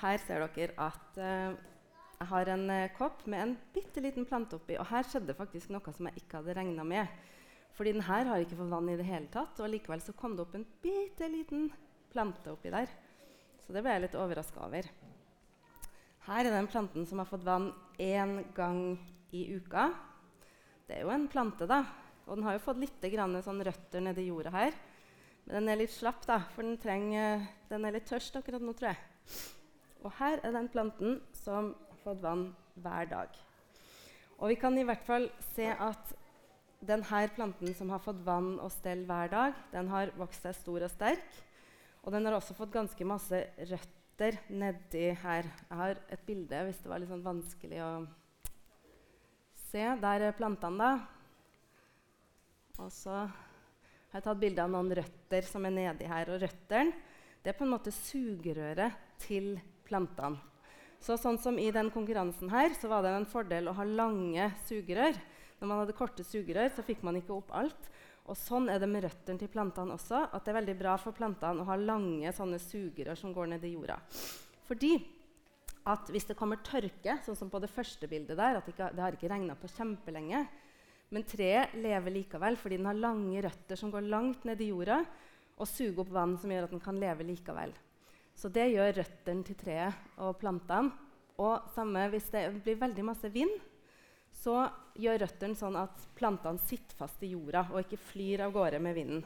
Her ser dere at eh, jeg har en eh, kopp med en bitte liten plante oppi. Og her skjedde faktisk noe som jeg ikke hadde regna med. Fordi den her har ikke fått vann i det hele tatt, og likevel så kom det opp en bitte liten plante oppi der. Så det ble jeg litt overraska over. Her er den planten som har fått vann én gang i uka. Det er jo en plante, da. Og den har jo fått litt grann, sånn røtter nedi jorda her. Men den er litt slapp, da, for den, trenger, den er litt tørst akkurat nå, tror jeg. Og her er den planten som har fått vann hver dag. Og vi kan i hvert fall se at denne planten som har fått vann og stell hver dag, den har vokst seg stor og sterk. Og den har også fått ganske masse røtter nedi her. Jeg har et bilde hvis det var litt sånn vanskelig å se. Der er plantene, da. Og så har jeg tatt bilde av noen røtter som er nedi her. Og røttene det er på en måte sugerøret til plantene. Så sånn som I den konkurransen her, så var det en fordel å ha lange sugerør. Når man hadde korte sugerør, så fikk man ikke opp alt. Og sånn er det med røttene til plantene også. at det er veldig bra for plantene å ha lange sånne sugerør som går ned i jorda. Fordi at hvis det kommer tørke, sånn som på det første bildet der, at det, har ikke regna på kjempelenge, men treet lever likevel fordi den har lange røtter som går langt ned i jorda, og suger opp vann som gjør at den kan leve likevel. Så det gjør røttene til treet og plantene. Og samme hvis det blir veldig masse vind, så gjør røttene sånn at plantene sitter fast i jorda og ikke flyr av gårde med vinden.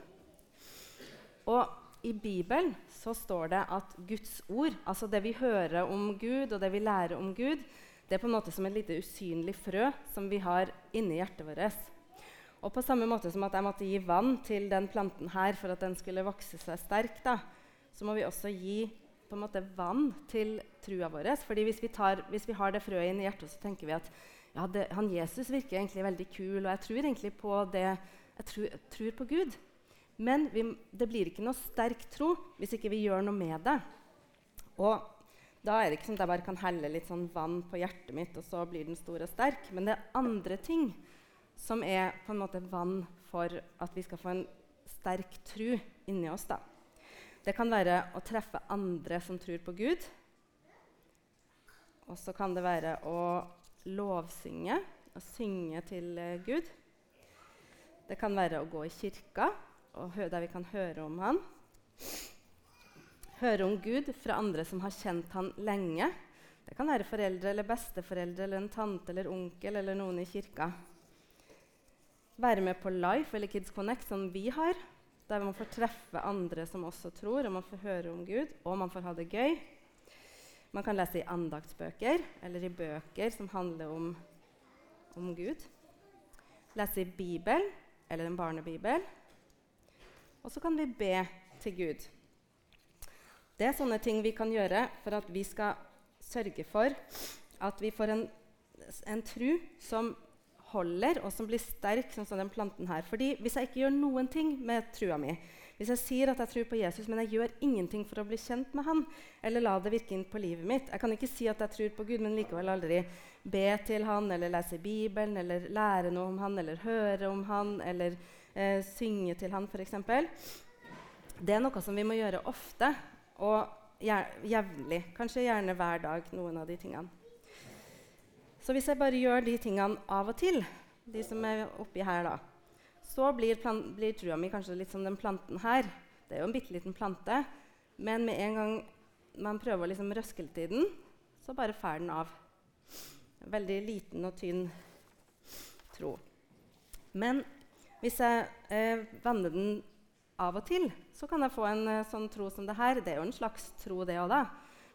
Og i Bibelen så står det at Guds ord, altså det vi hører om Gud og det vi lærer om Gud, det er på en måte som et lite usynlig frø som vi har inni hjertet vårt. Og på samme måte som at jeg måtte gi vann til den planten her for at den skulle vokse seg sterk, da, så må vi også gi på en måte vann til trua vår. Fordi hvis vi, tar, hvis vi har det frøet inn i hjertet, så tenker vi at ja, det, han Jesus virker egentlig veldig kul, og jeg tror egentlig på det Jeg tror, tror på Gud. Men vi, det blir ikke noe sterk tro hvis ikke vi gjør noe med det. Og da er det ikke sånn at jeg bare kan helle litt sånn vann på hjertet mitt, og så blir den stor og sterk. Men det er andre ting som er på en måte vann for at vi skal få en sterk tro inni oss. da. Det kan være å treffe andre som tror på Gud. Og så kan det være å lovsynge og synge til uh, Gud. Det kan være å gå i kirka, der vi kan høre om han. Høre om Gud fra andre som har kjent han lenge. Det kan være foreldre eller besteforeldre eller en tante eller onkel eller noen i kirka. Være med på Life eller Kids Connect, som vi har, der man får treffe andre som også tror, og man får høre om Gud, og man får ha det gøy. Man kan lese i andaktsbøker eller i bøker som handler om, om Gud. Lese i Bibelen eller en barnebibel. Og så kan vi be til Gud. Det er sånne ting vi kan gjøre for at vi skal sørge for at vi får en, en tru som holder, og som blir sterk, sånn som den planten her. Fordi Hvis jeg ikke gjør noen ting med trua mi, hvis jeg sier at jeg tror på Jesus, men jeg gjør ingenting for å bli kjent med han, eller la det virke inn på livet mitt Jeg kan ikke si at jeg tror på Gud, men likevel aldri be til han, eller lese Bibelen, eller lære noe om han, eller høre om han, eller eh, synge til han, f.eks. Det er noe som vi må gjøre ofte og jevnlig. Kanskje gjerne hver dag. noen av de tingene. Så hvis jeg bare gjør de tingene av og til, de som er oppi her, da, så blir, blir, trua mi kanskje litt som den planten her. Det er jo en bitte liten plante, men med en gang man prøver å liksom røske litt i den, så bare fær den av. Veldig liten og tynn tro. Men hvis jeg eh, vender den av og til, så kan jeg få en eh, sånn tro som det her. Det er jo en slags tro, det òg, da.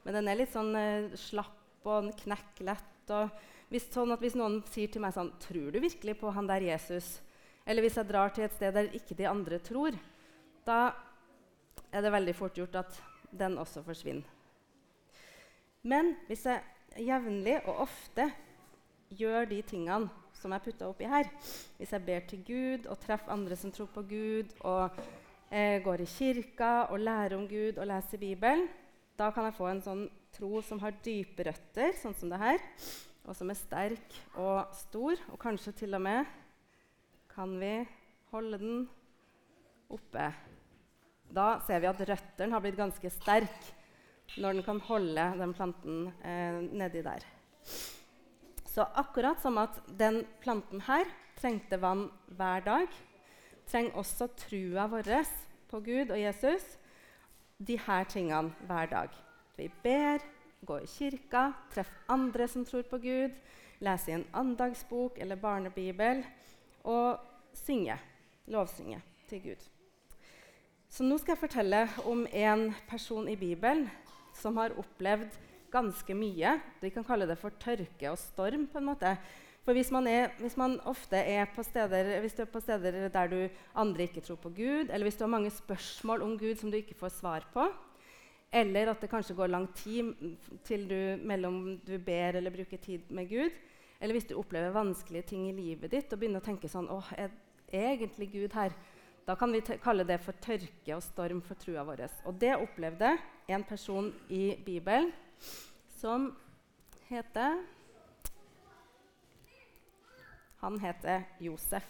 Men den er litt sånn eh, slapp og knekklett. Og hvis, sånn hvis noen sier til meg sånn 'Tror du virkelig på han der Jesus?' Eller hvis jeg drar til et sted der ikke de andre tror, da er det veldig fort gjort at den også forsvinner. Men hvis jeg jevnlig og ofte gjør de tingene som jeg putta oppi her Hvis jeg ber til Gud og treffer andre som tror på Gud, og eh, går i kirka og lærer om Gud og leser Bibelen, da kan jeg få en sånn tro som har dype røtter, sånn som det her, og som er sterk og stor, og kanskje til og med kan vi holde den oppe. Da ser vi at røttene har blitt ganske sterke. når den kan holde den planten eh, nedi der. Så akkurat som at den planten her trengte vann hver dag, trenger også trua vår på Gud og Jesus de her tingene hver dag. Vi ber, går i kirka, treffe andre som tror på Gud, lese i en andagsbok eller barnebibel og synge, lovsynge til Gud. Så nå skal jeg fortelle om en person i Bibelen som har opplevd ganske mye. Vi kan kalle det for tørke og storm. på en måte. For hvis man, er, hvis man ofte er på steder, hvis er på steder der du andre ikke tror på Gud, eller hvis du har mange spørsmål om Gud som du ikke får svar på, eller at det kanskje går lang tid til du, mellom du ber eller bruker tid med Gud, eller hvis du opplever vanskelige ting i livet ditt og begynner å tenke sånn åh, er egentlig Gud her? Da kan vi kalle det for tørke og storm for trua vår. Og det opplevde en person i Bibelen som heter Han heter Josef.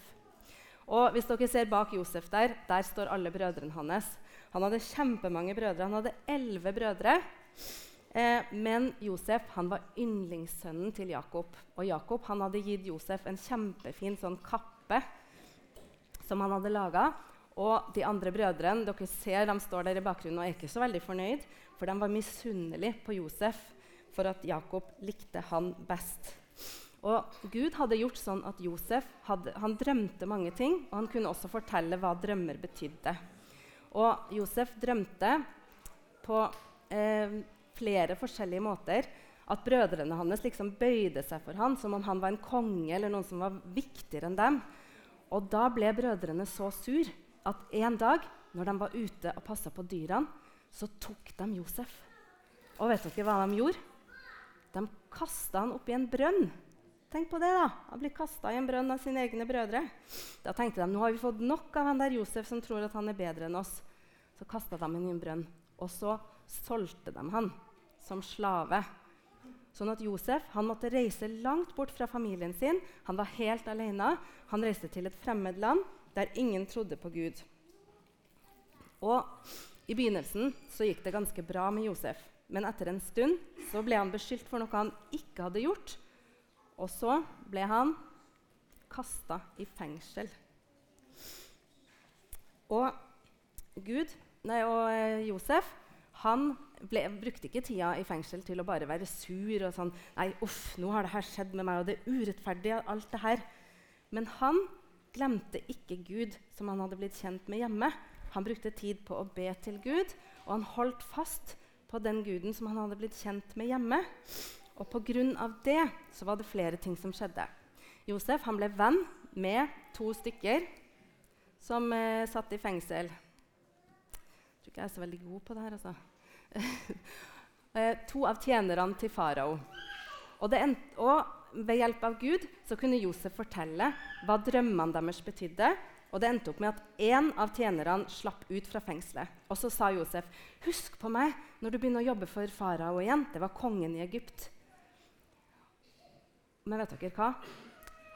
Og hvis dere ser bak Josef der, der står alle brødrene hans. Han hadde kjempemange brødre. Han hadde elleve brødre. Eh, men Josef han var yndlingssønnen til Jakob. Og Jakob han hadde gitt Josef en kjempefin sånn kappe som han hadde laga. Og de andre brødrene dere ser, de står der i bakgrunnen og er ikke så veldig fornøyd, for de var misunnelige på Josef for at Jakob likte han best. Og Gud hadde gjort sånn at Josef hadde, han drømte mange ting, og han kunne også fortelle hva drømmer betydde. Og Josef drømte på eh, flere forskjellige måter at brødrene hans liksom bøyde seg for ham som om han var en konge eller noen som var viktigere enn dem. Og da ble brødrene så sur at en dag når de var ute og passa på dyrene, så tok de Josef. Og vet dere hva de gjorde? De kasta han oppi en brønn. Tenk på det, da. Han blir kasta i en brønn av sine egne brødre. Da tenkte de nå har vi fått nok av han der Josef som tror at han er bedre enn oss. Så kasta de ham i en brønn. Og så solgte de han som slave. Sånn at Josef han måtte reise langt bort fra familien sin. Han var helt alene. Han reiste til et fremmed land der ingen trodde på Gud. Og I begynnelsen så gikk det ganske bra med Josef, men etter en stund så ble han beskyldt for noe han ikke hadde gjort. Og så ble han kasta i fengsel. Og Gud, nei, og eh, Josef han ble, brukte ikke tida i fengsel til å bare være sur og sånn Nei, uff, nå har det her skjedd med meg, og det er urettferdig, alt det her. Men han glemte ikke Gud, som han hadde blitt kjent med hjemme. Han brukte tid på å be til Gud, og han holdt fast på den guden som han hadde blitt kjent med hjemme. Og pga. det så var det flere ting som skjedde. Josef han ble venn med to stykker som eh, satt i fengsel. Jeg tror ikke jeg er så veldig god på det her, altså. eh, to av tjenerne til farao. Og, og ved hjelp av Gud så kunne Josef fortelle hva drømmene deres betydde. Og det endte opp med at én av tjenerne slapp ut fra fengselet. Og så sa Josef, 'Husk på meg når du begynner å jobbe for farao igjen.' Det var kongen i Egypt. Men vet dere hva?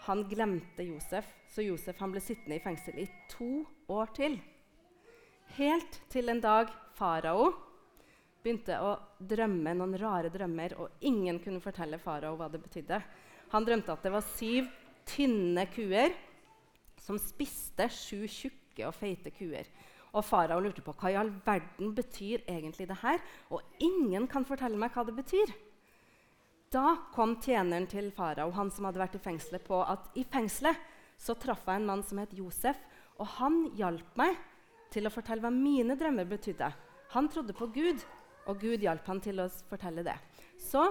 Han glemte Josef, så Josef ble sittende i fengsel i to år til. Helt til en dag farao begynte å drømme noen rare drømmer, og ingen kunne fortelle farao hva det betydde. Han drømte at det var syv tynne kuer som spiste sju tjukke og feite kuer. Og Farao lurte på hva i all verden betyr egentlig det her. Og ingen kan fortelle meg hva det betyr. Da kom tjeneren til farao, han som hadde vært i fengselet, på at i fengselet så traff jeg en mann som het Josef, og han hjalp meg til å fortelle hva mine drømmer betydde. Han trodde på Gud, og Gud hjalp han til å fortelle det. Så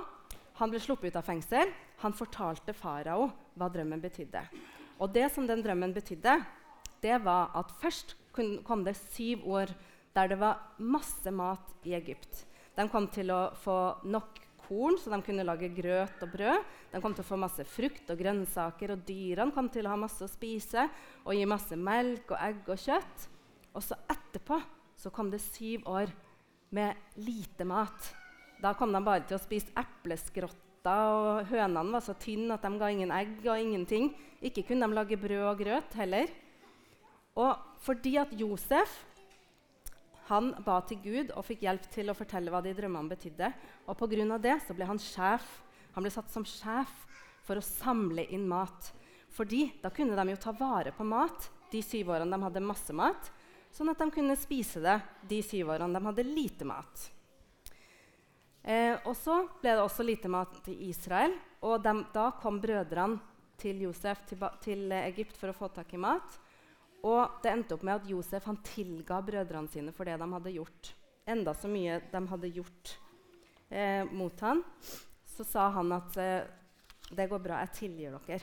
han ble sluppet ut av fengsel. Han fortalte farao hva drømmen betydde. Og det som den drømmen betydde, det var at først kom det syv år der det var masse mat i Egypt. De kom til å få nok korn, så de kunne lage grøt og brød. De kom til å få masse frukt og grønnsaker, og dyrene kom til å ha masse å spise og gi masse melk og egg og kjøtt. Og så etterpå så kom det syv år med lite mat. Da kom de bare til å spise epleskrotter, og hønene var så tynne at de ga ingen egg og ingenting. Ikke kunne de lage brød og grøt heller. Og fordi at Josef han ba til Gud og fikk hjelp til å fortelle hva de drømmene betydde. Og pga. det så ble han sjef. Han ble satt som sjef for å samle inn mat. Fordi da kunne de jo ta vare på mat de syv årene de hadde masse mat, sånn at de kunne spise det de syv årene de hadde lite mat. Eh, og så ble det også lite mat i Israel, og de, da kom brødrene til Josef til, til, Egypt for å få tak i mat. Og det endte opp med at Josef han tilga brødrene sine for det de hadde gjort. Enda så mye de hadde gjort eh, mot han, så sa han at eh, det går bra, jeg tilgir dere.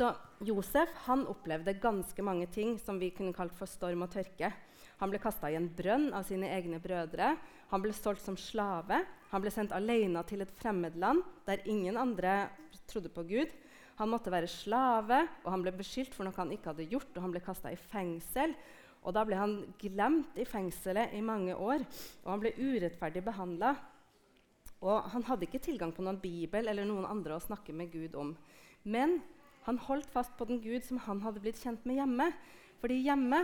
Så Josef han opplevde ganske mange ting som vi kunne kalt for storm og tørke. Han ble kasta i en brønn av sine egne brødre. Han ble solgt som slave. Han ble sendt alene til et fremmed land der ingen andre trodde på Gud. Han måtte være slave, og han ble beskyldt for noe han ikke hadde gjort. og Han ble kasta i fengsel. Og Da ble han glemt i fengselet i mange år, og han ble urettferdig behandla. Og han hadde ikke tilgang på noen bibel eller noen andre å snakke med Gud om. Men han holdt fast på den Gud som han hadde blitt kjent med hjemme. Fordi hjemme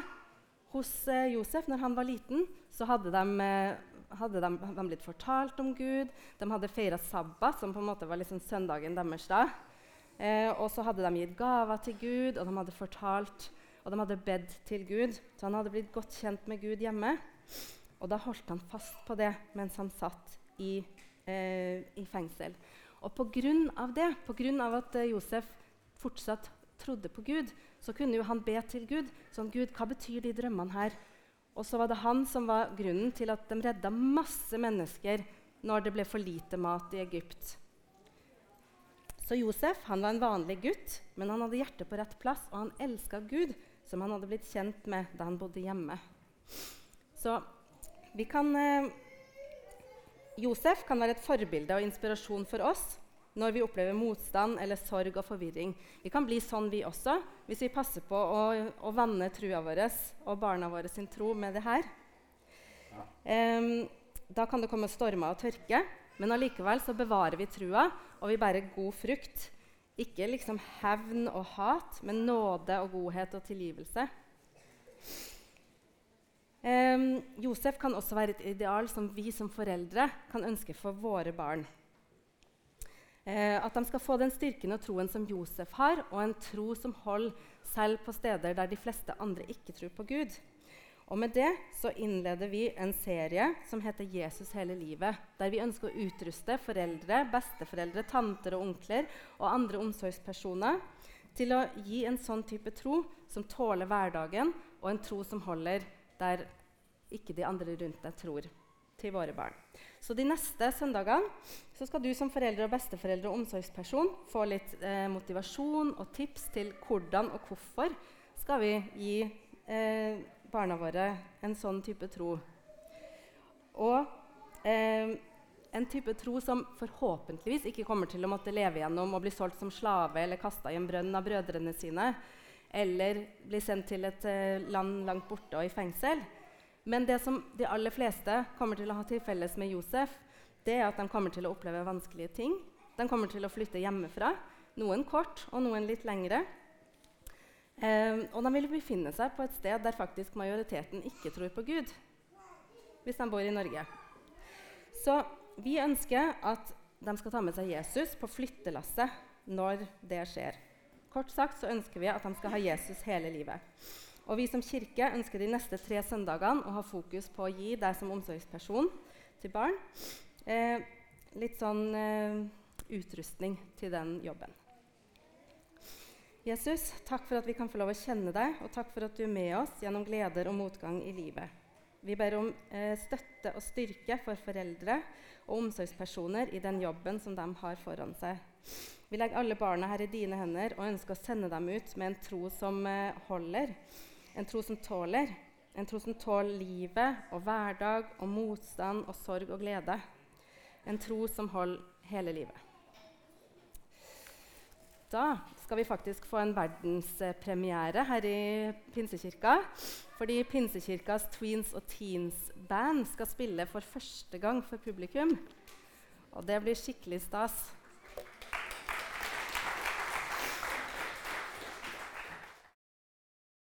hos eh, Josef, når han var liten, så hadde de eh, hadde de, de, blitt fortalt om Gud. De hadde feira sabbat, som på en måte var liksom søndagen deres. da. Eh, og så hadde de gitt gaver til Gud, og de hadde fortalt, og de hadde bedt til Gud. Så han hadde blitt godt kjent med Gud hjemme. Og da holdt han fast på det mens han satt i, eh, i fengsel. Og pga. det, pga. at eh, Josef fortsatt trodde på Gud, så kunne jo han be til Gud. Sånn, Gud, hva betyr de drømmene her? Og så var det han som var grunnen til at de redda masse mennesker når det ble for lite mat i Egypt. Så Josef han var en vanlig gutt, men han hadde hjertet på rett plass, og han elska Gud, som han hadde blitt kjent med da han bodde hjemme. Så vi kan eh, Josef kan være et forbilde og inspirasjon for oss når vi opplever motstand eller sorg og forvirring. Vi kan bli sånn, vi også, hvis vi passer på å, å vanne trua vår og barna våre sin tro med det her. Um, da kan det komme stormer og tørke, men allikevel så bevarer vi trua, og vi bærer god frukt. Ikke liksom hevn og hat, men nåde og godhet og tilgivelse. Um, Josef kan også være et ideal som vi som foreldre kan ønske for våre barn. Eh, at de skal få den styrken og troen som Josef har, og en tro som holder selv på steder der de fleste andre ikke tror på Gud. Og Med det så innleder vi en serie som heter 'Jesus hele livet', der vi ønsker å utruste foreldre, besteforeldre, tanter og onkler og andre omsorgspersoner til å gi en sånn type tro som tåler hverdagen, og en tro som holder der ikke de andre rundt deg tror, til våre barn. Så de neste søndagene så skal du som forelder og besteforeldre og omsorgsperson få litt eh, motivasjon og tips til hvordan og hvorfor skal vi gi eh, barna våre en sånn type tro. Og eh, en type tro som forhåpentligvis ikke kommer til å måtte leve gjennom og bli solgt som slave eller kasta i en brønn av brødrene sine, eller bli sendt til et eh, land langt borte og i fengsel. Men det som de aller fleste kommer til å ha til felles med Josef, det er at de kommer til å oppleve vanskelige ting. De kommer til å flytte hjemmefra, noen kort og noen litt lengre. Eh, og de vil befinne seg på et sted der faktisk majoriteten ikke tror på Gud, hvis de bor i Norge. Så vi ønsker at de skal ta med seg Jesus på flyttelasset når det skjer. Kort sagt så ønsker vi at de skal ha Jesus hele livet. Og Vi som kirke ønsker de neste tre søndagene å ha fokus på å gi deg som omsorgsperson til barn eh, litt sånn eh, utrustning til den jobben. Jesus, takk for at vi kan få lov å kjenne deg, og takk for at du er med oss gjennom gleder og motgang i livet. Vi ber om eh, støtte og styrke for foreldre og omsorgspersoner i den jobben som de har foran seg. Vi legger alle barna her i dine hender og ønsker å sende dem ut med en tro som eh, holder, en tro som tåler. En tro som tåler livet og hverdag og motstand og sorg og glede. En tro som holder hele livet. Da skal vi faktisk få en verdenspremiere her i Pinsekirka. Fordi Pinsekirkas Tweens og Teens Band skal spille for første gang for publikum. Og det blir skikkelig stas.